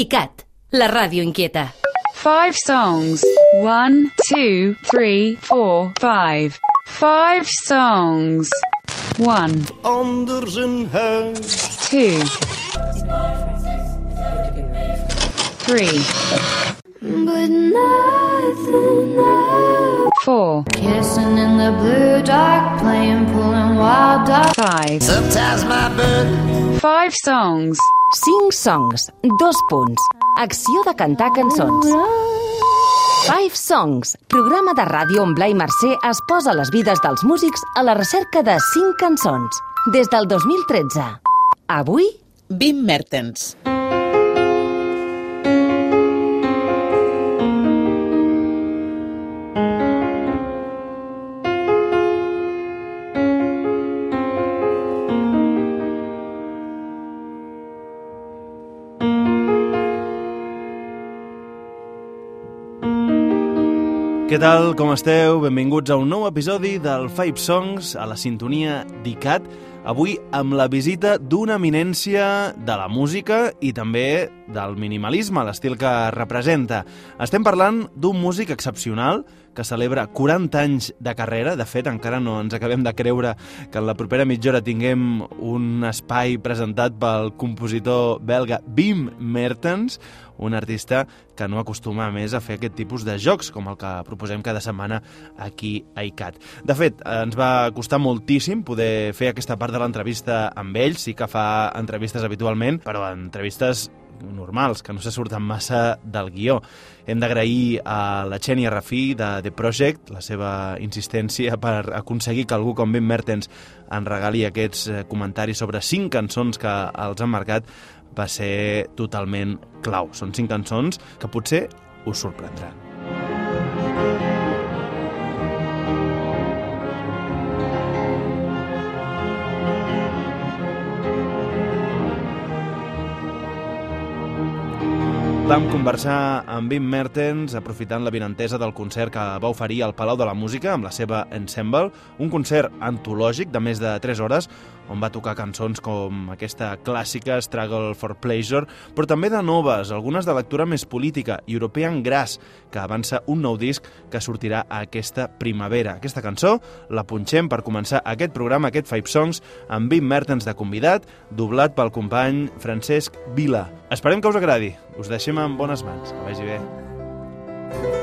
ICAT, la ràdio inquieta. Five songs. One, two, three, four, five. Five songs. One, Anders een huis. two, three, But nothing else. Four, Kissing in the blue dark, playing, pulling wild dogs. five. Sometimes my bird Five songs. 5 songs, dos punts. Acció de cantar cançons. Five Songs, programa de ràdio on Blai Mercè es posa les vides dels músics a la recerca de 5 cançons. Des del 2013. Avui, Wim Mertens. Què tal, com esteu? Benvinguts a un nou episodi del Five Songs a la sintonia d'ICAT. Avui amb la visita d'una eminència de la música i també del minimalisme, l'estil que representa. Estem parlant d'un músic excepcional que celebra 40 anys de carrera. De fet, encara no ens acabem de creure que en la propera mitja hora tinguem un espai presentat pel compositor belga Wim Mertens, un artista que no acostuma més a fer aquest tipus de jocs, com el que proposem cada setmana aquí a ICAT. De fet, ens va costar moltíssim poder fer aquesta part de l'entrevista amb ell, sí que fa entrevistes habitualment, però entrevistes normals, que no se surten massa del guió. Hem d'agrair a la Xènia Rafí de The Project la seva insistència per aconseguir que algú com Ben Mertens en regali aquests eh, comentaris sobre cinc cançons que els han marcat va ser totalment clau. Són cinc cançons que potser us sorprendran. Vam conversar amb Wim Mertens aprofitant la vinentesa del concert que va oferir al Palau de la Música amb la seva Ensemble, un concert antològic de més de 3 hores on va tocar cançons com aquesta clàssica Struggle for Pleasure, però també de noves, algunes de lectura més política, European Grass, que avança un nou disc que sortirà aquesta primavera. Aquesta cançó la punxem per començar aquest programa, aquest Five Songs, amb Wim Mertens de convidat, doblat pel company Francesc Vila. Esperem que us agradi. Us deixem en bones mans. Que vagi bé. I'm here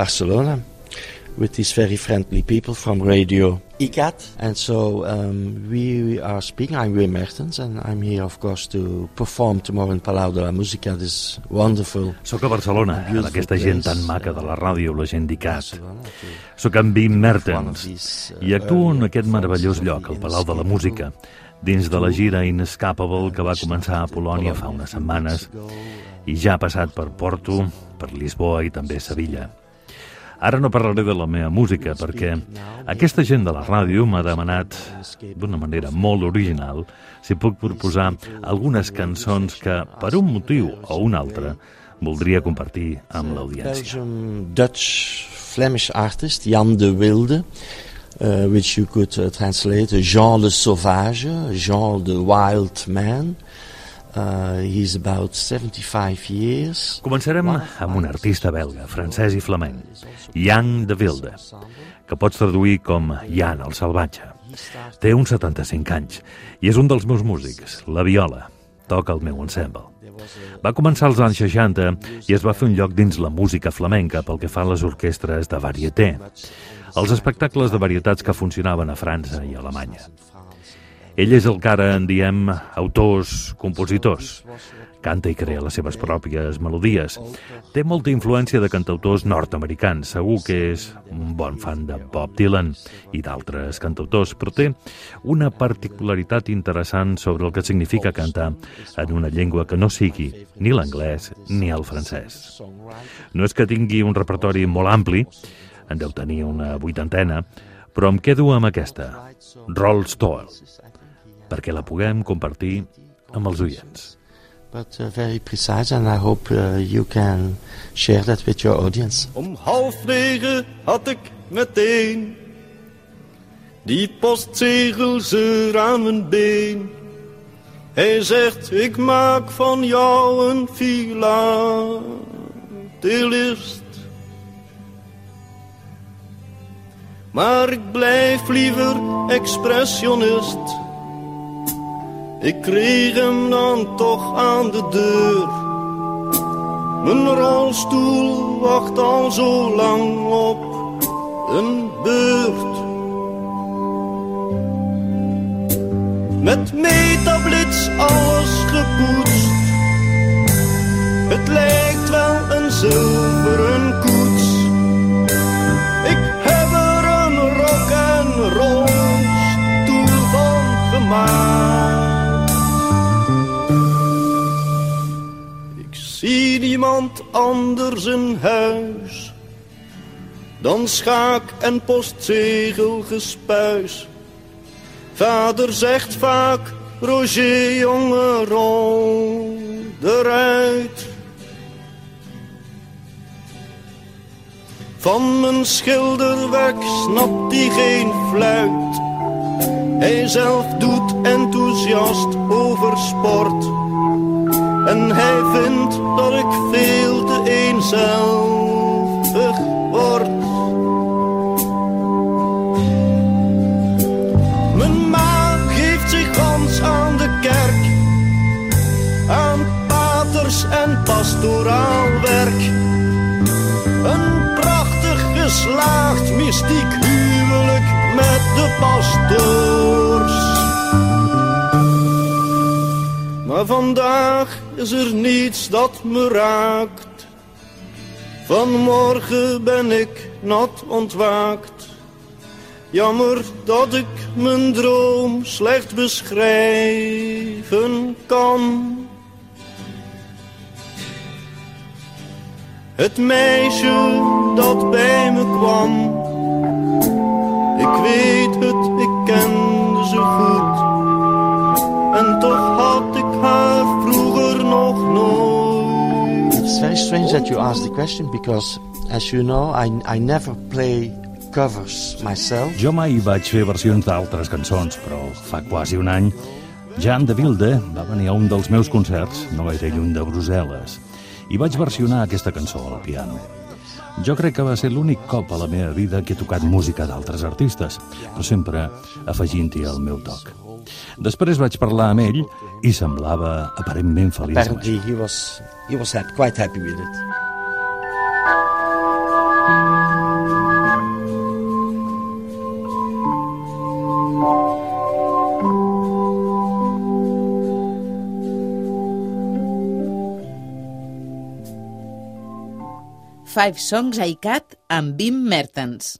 Barcelona with these very friendly people from Radio ICAT. And so um, we are speaking. I'm Wim Mertens, and I'm here, of course, to perform tomorrow in Palau de la Música, this wonderful. Soc a Barcelona, amb aquesta gent tan maca de la ràdio, la gent d'ICAT. Soc en Wim Mertens i actuo en aquest meravellós lloc, the Palau de la Música, dins de la gira Inescapable que va començar a Polònia fa unes setmanes i ja ha passat per Porto, per Lisboa i també Sevilla. Ara no parlaré de la meva música perquè aquesta gent de la ràdio m'ha demanat d'una manera molt original si puc proposar algunes cançons que, per un motiu o un altre, voldria compartir amb l'audiència. Dutch Flemish artist Jan de Wilde, uh, which you could uh, translate Jean le Sauvage, Jean the Wild Man. Uh, he's about 75 years. Començarem amb un artista belga, francès i flamenc, Jan de Wilde, que pots traduir com Jan el salvatge. Té uns 75 anys i és un dels meus músics, la viola. Toca el meu ensemble. Va començar als anys 60 i es va fer un lloc dins la música flamenca pel que fa a les orquestres de varieté, els espectacles de varietats que funcionaven a França i a Alemanya. Ell és el que ara en diem autors, compositors. Canta i crea les seves pròpies melodies. Té molta influència de cantautors nord-americans. Segur que és un bon fan de Bob Dylan i d'altres cantautors, però té una particularitat interessant sobre el que significa cantar en una llengua que no sigui ni l'anglès ni el francès. No és que tingui un repertori molt ampli, en deu tenir una vuitantena, però em quedo amb aquesta, Rolls Toll, perquè la puguem compartir amb els oients. But uh, very precise, and I hope uh, you can share that with your audience. Om half negen had ik meteen die postzegels aan mijn been. Hij zegt, ik maak van jou een filatelist. Maar ik blijf liever expressionist. Ik kreeg hem dan toch aan de deur. Mijn rolstoel wacht al zo lang op een beurt. Met metablits alles gepoetst. Het lijkt wel een zilveren koets. Ik heb er een rock en roll stoel van gemaakt. Zie niemand anders in huis dan schaak en postzegelgespuis. Vader zegt vaak, Roger jongen, rol eruit. Van mijn schilderwerk snapt hij geen fluit. Hij zelf doet enthousiast over sport. En hij vindt dat ik veel te eenzelvig word. Mijn ma geeft zich gans aan de kerk. Aan paters en pastoraal werk. Een prachtig geslaagd mystiek huwelijk met de pastoors. Maar vandaag is er niets dat me raakt. Vanmorgen ben ik nat ontwaakt. Jammer dat ik mijn droom slecht beschrijven kan. Het meisje dat bij me kwam. Ik weet het, ik kende ze goed. En toch had ik haar It's very strange that you asked the question because, as you know, I, I never play covers myself. Jo mai vaig fer versions d'altres cançons, però fa quasi un any Jan de Wilde va venir a un dels meus concerts, no gaire lluny de Brussel·les, i vaig versionar aquesta cançó al piano. Jo crec que va ser l'únic cop a la meva vida que he tocat música d'altres artistes, però sempre afegint-hi el meu toc. Després vaig parlar amb ell i semblava aparentment feliç Apparently, he was he was happy, quite happy with it. Five Songs ICAT amb Wim Mertens.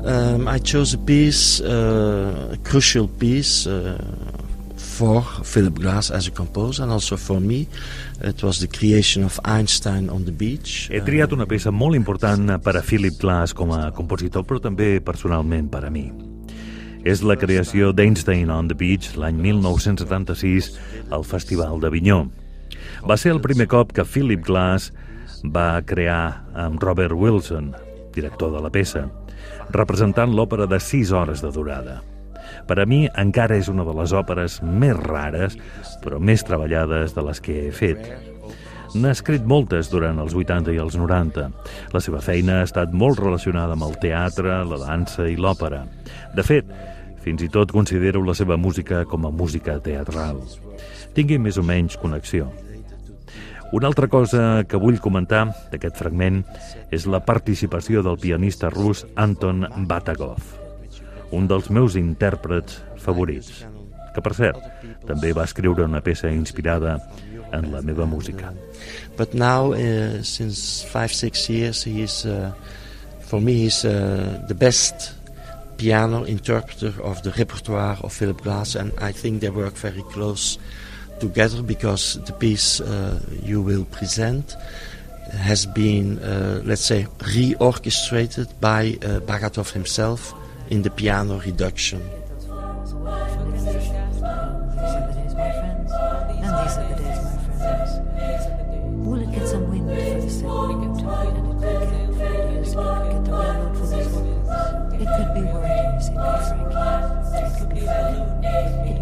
Um, I chose a piece, uh, a crucial piece uh, for Philip Glass as a composer, and also for me. It was the creation of Einstein on the beach. He triat una peça molt important per a Philip Glass com a compositor, però també personalment per a mi. És la creació d'Einstein on the Beach l'any 1976 al Festival d'Avinyó. Va ser el primer cop que Philip Glass va crear amb Robert Wilson, director de la peça, representant l'òpera de 6 hores de durada. Per a mi encara és una de les òperes més rares, però més treballades de les que he fet. N'ha escrit moltes durant els 80 i els 90. La seva feina ha estat molt relacionada amb el teatre, la dansa i l'òpera. De fet, fins i tot considero la seva música com a música teatral. Tingui més o menys connexió. Una altra cosa que vull comentar d'aquest fragment és la participació del pianista rus Anton Batagov, un dels meus intèrprets favorits, que per cert també va escriure una peça inspirada en la meva música. But now, uh, since five, six years, he is, uh, for me, he's uh, the best piano interpreter of the repertoire of Philip Glass, and I think they work very close together because the piece uh, you will present has been, uh, let's say, reorchestrated by uh, Bagatov himself in the piano reduction. It could be worse. it could be Frankie, it could be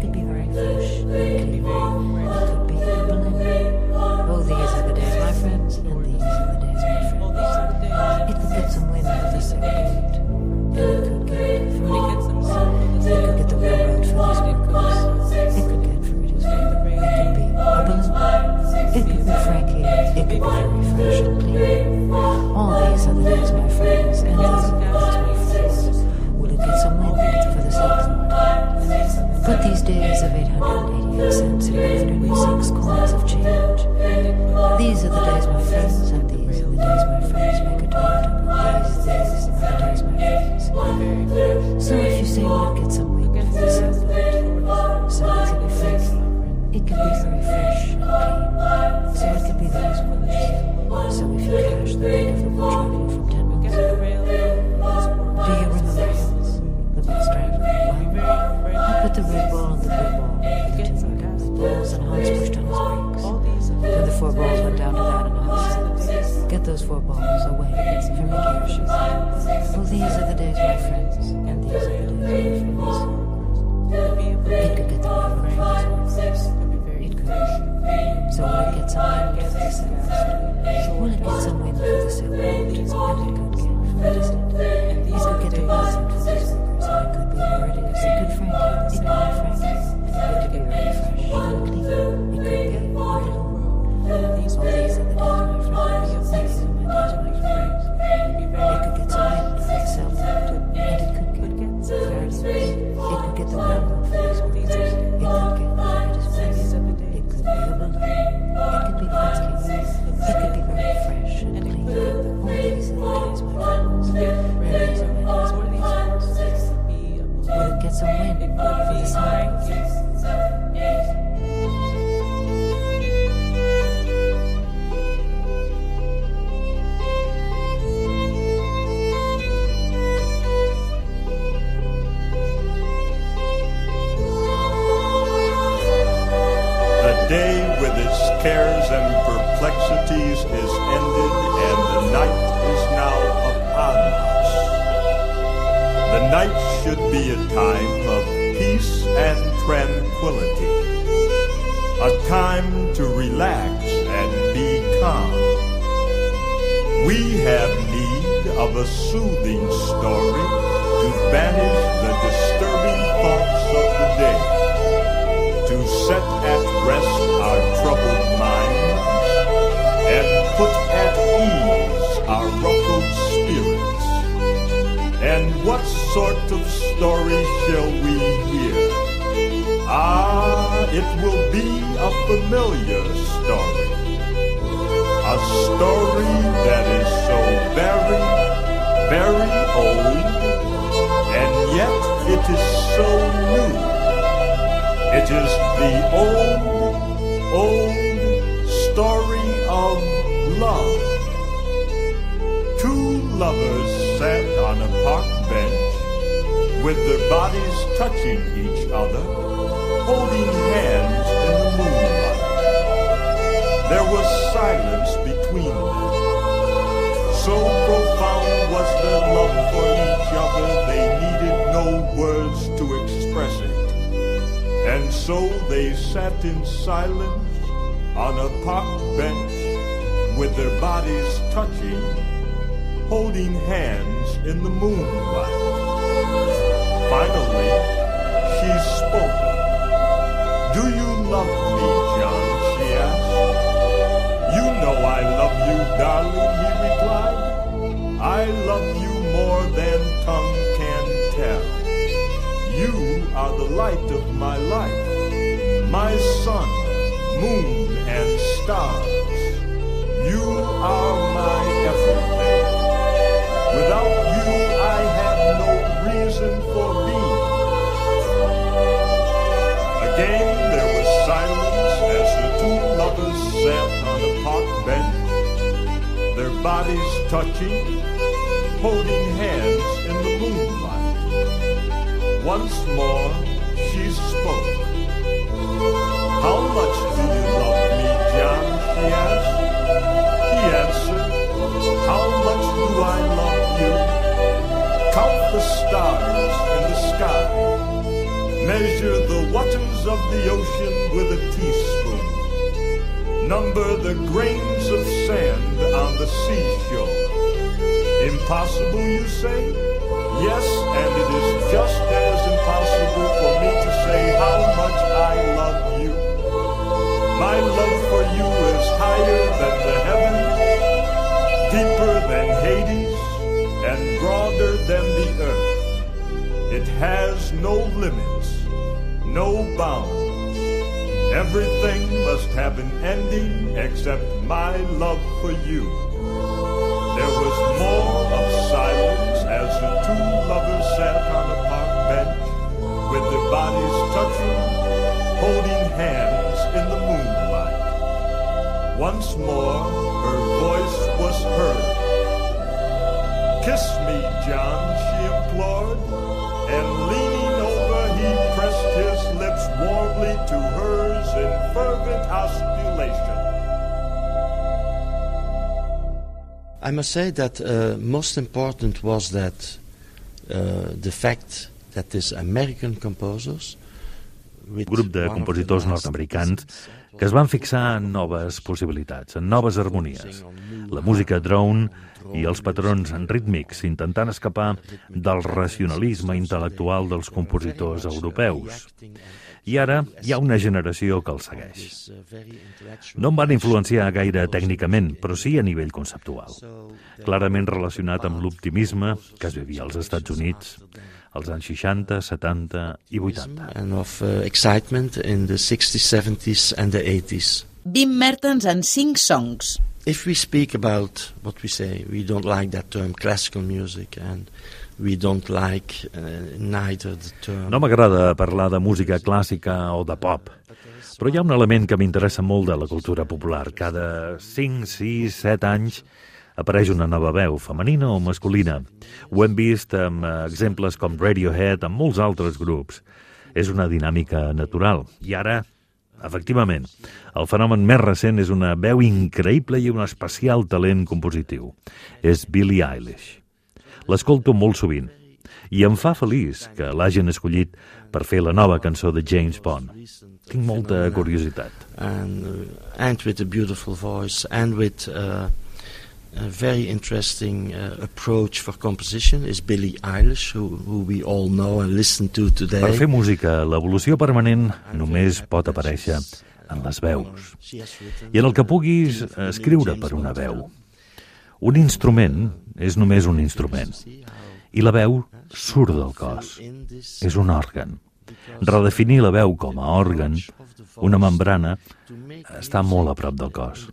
friends and these aliens are friends. It could get to friends. It could. So when it gets on, it gets day with its cares and perplexities is ended, and the night is now upon us. The night should be a time of peace and tranquility, a time to relax and be calm. We have need of a soothing story to banish the disturbing thoughts of the day set at rest our troubled minds, and put at ease our ruffled spirits. And what sort of story shall we hear? Ah, it will be a familiar story. A story that is so very, very old, and yet it is so new. It is the old, old story of love. Two lovers sat on a park bench with their bodies touching each other, holding hands in the moonlight. There was silence between them. So profound was their love for each other, they needed no words to express it. And so they sat in silence on a park bench with their bodies touching, holding hands in the moonlight. Finally, she spoke. Do you love me, John? she asked. You know I love you, darling, he replied. I love you more than tongue can tell. The light of my life, my sun, moon, and stars. You are my everything. Without you, I have no reason for being. Again, there was silence as the two lovers sat on a park bench, their bodies touching, holding hands in the moonlight. Once more, she spoke. How much do you love me, John? she asked. He answered, How much do I love you? Count the stars in the sky. Measure the waters of the ocean with a teaspoon. Number the grains of sand on the seashore. Impossible, you say? Yes, and it is just as impossible for me to say how much I love you. My love for you is higher than the heavens, deeper than Hades, and broader than the earth. It has no limits, no bounds. Everything must have an ending except my love for you. There was more of silence two lovers sat on a park bench with their bodies touching, holding hands in the moonlight. Once more, her voice was heard. Kiss me, John, she implored, and leaning over, he pressed his lips warmly to hers in fervent osculation. I must say that uh, most important was that the fact that these American composers un grup de compositors nord-americans que es van fixar en noves possibilitats, en noves harmonies. La música drone i els patrons rítmics, intentant escapar del racionalisme intel·lectual dels compositors europeus. I ara hi ha una generació que el segueix. No em van influenciar gaire tècnicament, però sí a nivell conceptual. Clarament relacionat amb l'optimisme que es vivia als Estats Units als anys 60, 70 i 80. And of uh, excitement in the 60s, 70s and the 80s. Bim Mertens en 5 songs. If we speak about what we say, we don't like that term classical music and we don't like uh, neither the term... No m'agrada parlar de música clàssica o de pop, però hi ha un element que m'interessa molt de la cultura popular. Cada 5, 6, 7 anys apareix una nova veu, femenina o masculina. Ho hem vist amb eh, exemples com Radiohead, amb molts altres grups. És una dinàmica natural. I ara, efectivament, el fenomen més recent és una veu increïble i un especial talent compositiu. És Billie Eilish. L'escolto molt sovint i em fa feliç que l'hagin escollit per fer la nova cançó de James Bond. Tinc molta curiositat. And, uh, and with a beautiful voice and with... Uh, a very interesting uh, approach for composition is Billie Eilish, who, who we all know and listen to today. Per fer música, l'evolució permanent només pot aparèixer en les veus i en el que puguis escriure per una veu. Un instrument és només un instrument i la veu surt del cos. És un òrgan. Redefinir la veu com a òrgan, una membrana, està molt a prop del cos.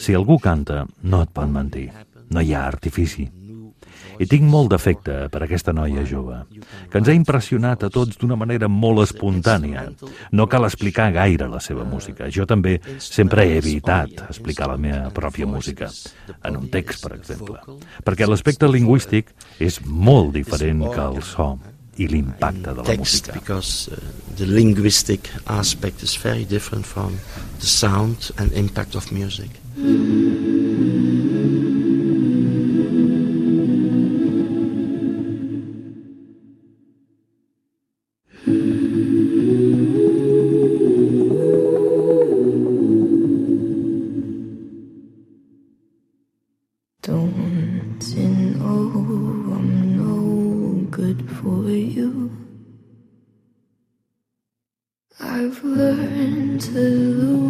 Si algú canta, no et pot mentir. No hi ha artifici. I tinc molt d'afecte per aquesta noia jove, que ens ha impressionat a tots d'una manera molt espontània. No cal explicar gaire la seva música. Jo també sempre he evitat explicar la meva pròpia música, en un text, per exemple, perquè l'aspecte lingüístic és molt diferent que el so i l'impacte de la música. because uh, the linguistic aspect is very different from the sound and impact of music. Don't good for you? I've learned to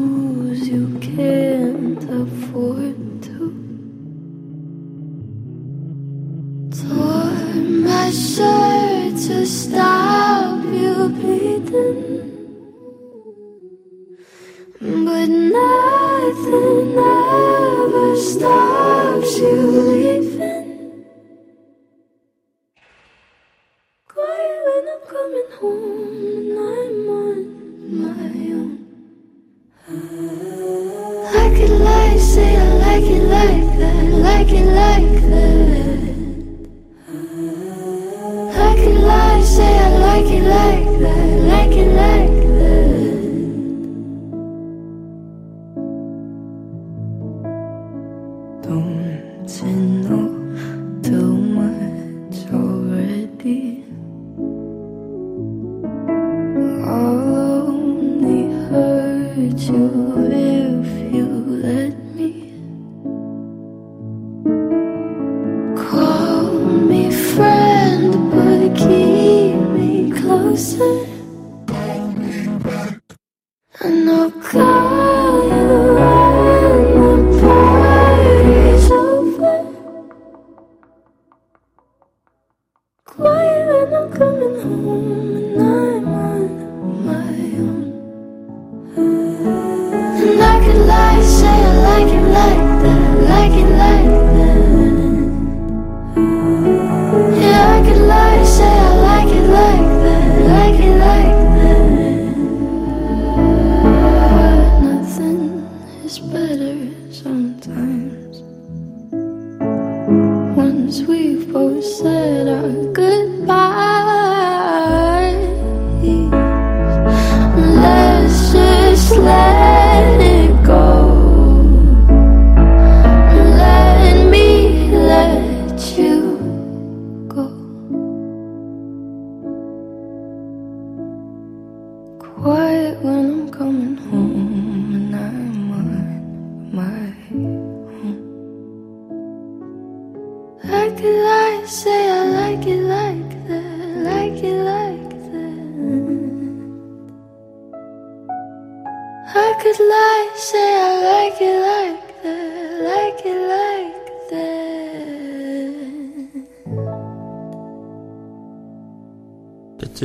this love.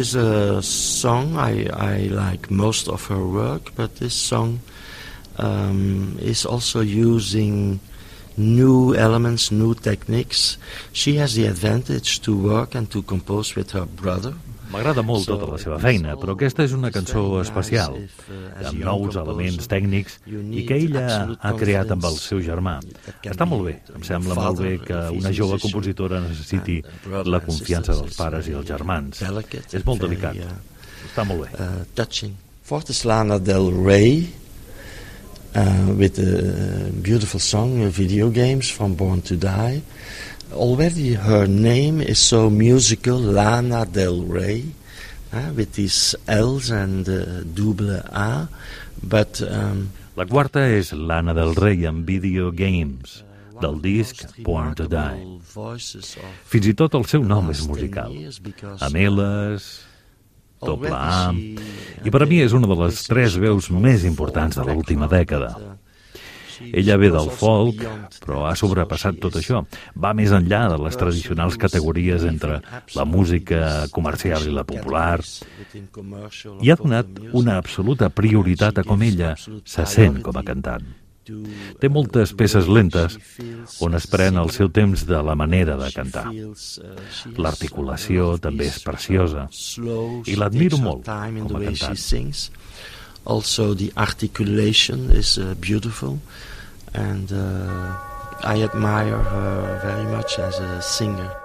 Is a song I, I like most of her work, but this song um, is also using new elements, new techniques. She has the advantage to work and to compose with her brother. M'agrada molt tota la seva feina, però aquesta és una cançó especial, amb nous elements tècnics i que ella ha creat amb el seu germà. Està molt bé, em sembla molt bé que una jove compositora necessiti la confiança dels pares i els germans. És molt delicat. Està molt bé. Touching. Fourth is Lana Del Rey uh, with a beautiful song, Video Games from Born to Die. Already her name is so musical, Lana Del Rey, uh, with these L's and uh, double A. But um, La quarta és l'Anna del Rei amb Video Games, del disc Born to Die. Fins i tot el seu nom és musical. Amb L's, doble A... I per a mi és una de les tres veus més importants de l'última dècada. Ella ve del folk, però ha sobrepassat tot això. Va més enllà de les tradicionals categories entre la música comercial i la popular i ha donat una absoluta prioritat a com ella se sent com a cantant. Té moltes peces lentes on es pren el seu temps de la manera de cantar. L'articulació també és preciosa i l'admiro molt com a cantant. Also, the articulation is uh, beautiful, and uh, I admire her very much as a singer.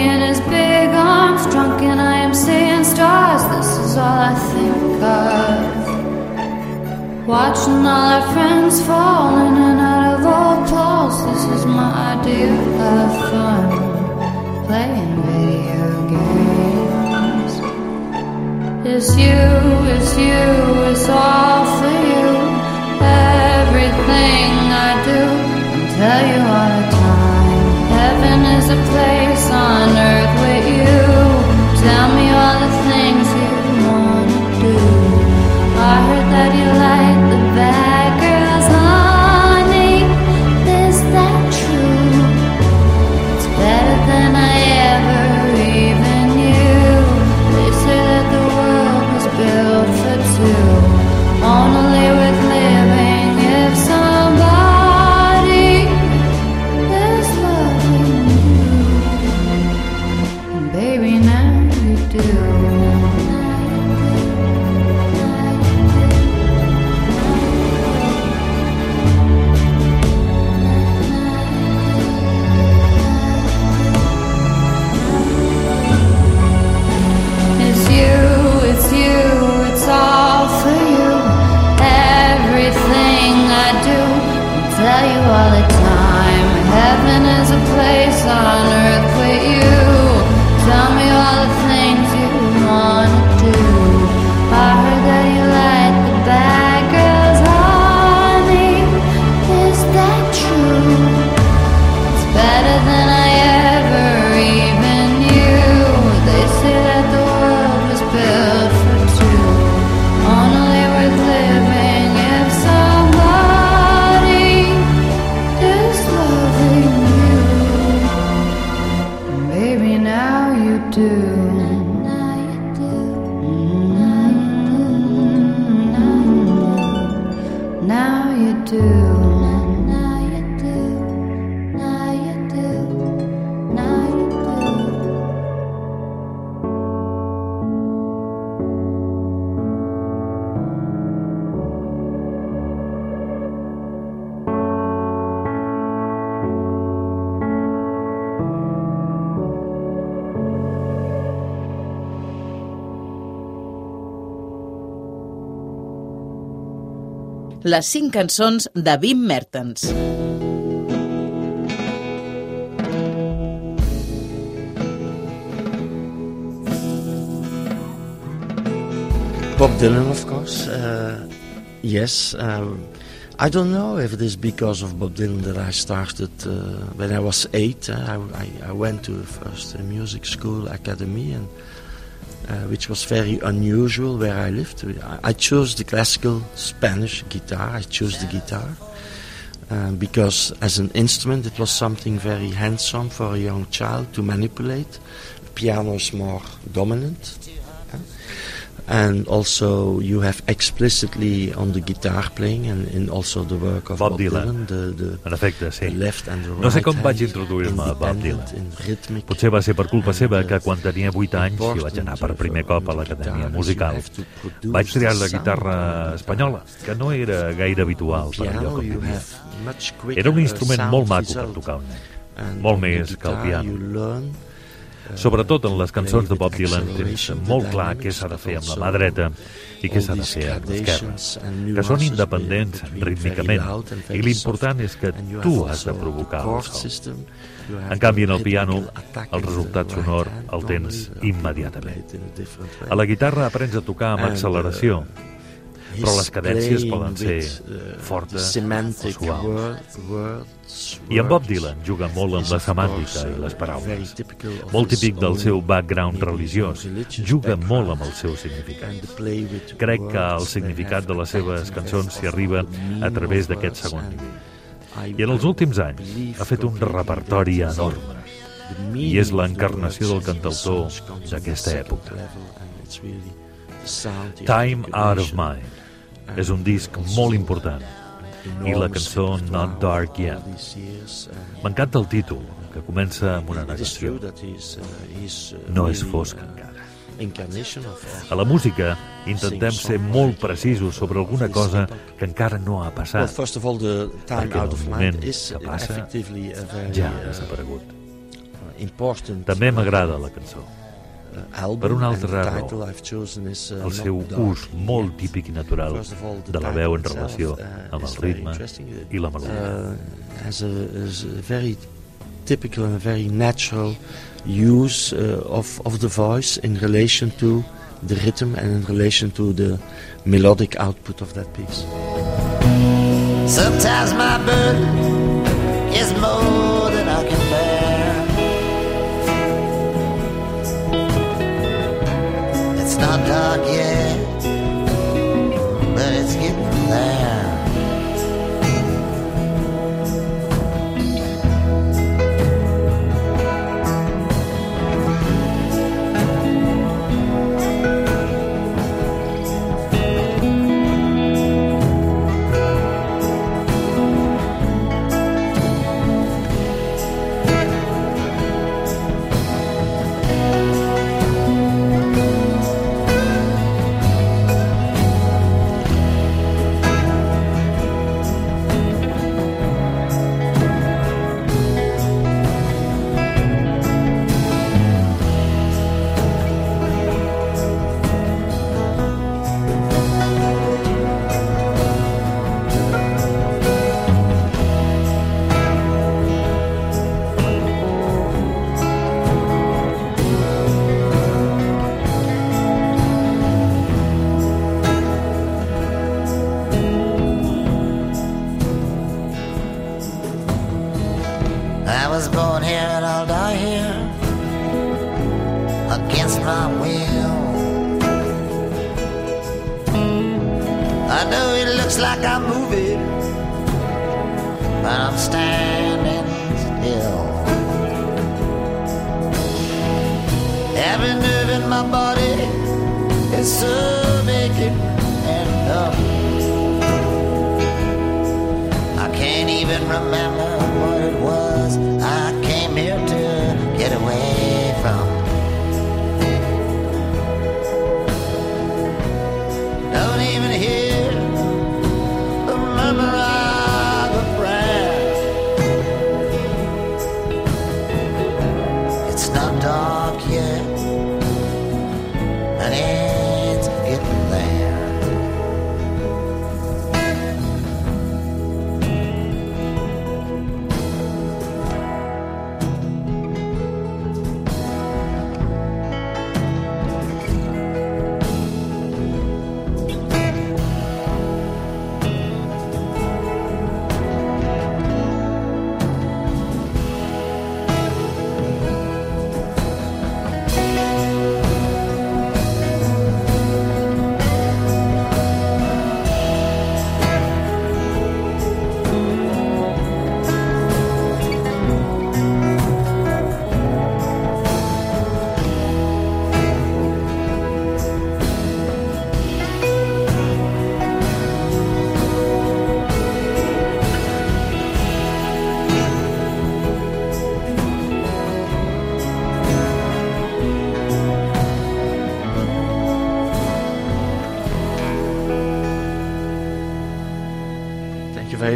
In his big arms, drunk, and I am seeing stars. This is all I think of. Watching all our friends fall in and out of old clothes. This is my idea of fun. Playing video games. It's you, it's you, it's all for you. Everything I do, I tell you all the time. Heaven is a place Les cinc cançons de Wim Mertens. Bob Dylan, of course. Uh, yes. Um, I don't know if it is because of Bob Dylan that I started uh, when I was eight. Uh, I, I, I went to the first music school academy, and uh, which was very unusual where I lived. I, chose the classical Spanish guitar. I chose the guitar um, because, as an instrument, it was something very handsome for a young child to manipulate. Piano is more dominant. And also, you have explicitly on the guitar playing, and in also the work of Bob Bob, Dylan. the, the, En efecte, sí. the left and the right No sé com vaig introduir-me a Bob Dylan. Potser va ser per culpa seva que quan tenia 8 anys i vaig anar per primer cop a l'Acadèmia Musical, vaig triar la guitarra espanyola, que no era gaire habitual per allò you vivia. Era un instrument sound molt maco per tocar un nen. Molt més que el piano. Uh, Sobretot en les cançons de Bob Dylan tens molt clar què s'ha de fer amb la mà dreta i què s'ha de fer amb l'esquerra, que són independents rítmicament i l'important és que tu has de provocar el chord so. system, you have En canvi, en el piano, el resultat sonor el tens uh, immediatament. a la guitarra aprens a tocar amb And, acceleració, uh, però les cadències poden ser uh, fortes o suaus. I en Bob Dylan juga molt amb la semàntica i les paraules. Molt típic del seu background religiós. Juga molt amb el seu significat. Crec que el significat de les seves cançons s'hi arriba a través d'aquest segon nivell. I- en els últims anys ha fet un repertori enorme. I és l'encarnació del cantautor d'aquesta època. Time Out of Mind és un disc molt important i la cançó Not Dark Yet. M'encanta el títol, que comença amb una negació. uh, uh, No és fosc uh, encara. A la música intentem ser molt precisos sobre alguna cosa que encara no ha passat, Perquè el moment que passa ja ha desaparegut. També m'agrada la cançó. Uh, album. Chosen is, uh, El seu ús molt típic i natural de la veu en relació uh, amb el ritme i la melodia. Uh, has a, is a very typical and very natural use uh, of, of the voice in relation to the rhythm and in relation to the melodic output of that piece. Sometimes my burden is more like I'm moving, but I'm standing still. Every nerve in my body is so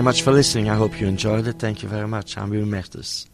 very much for listening. I hope you enjoyed it. Thank you very much. I'm Wim Mertens.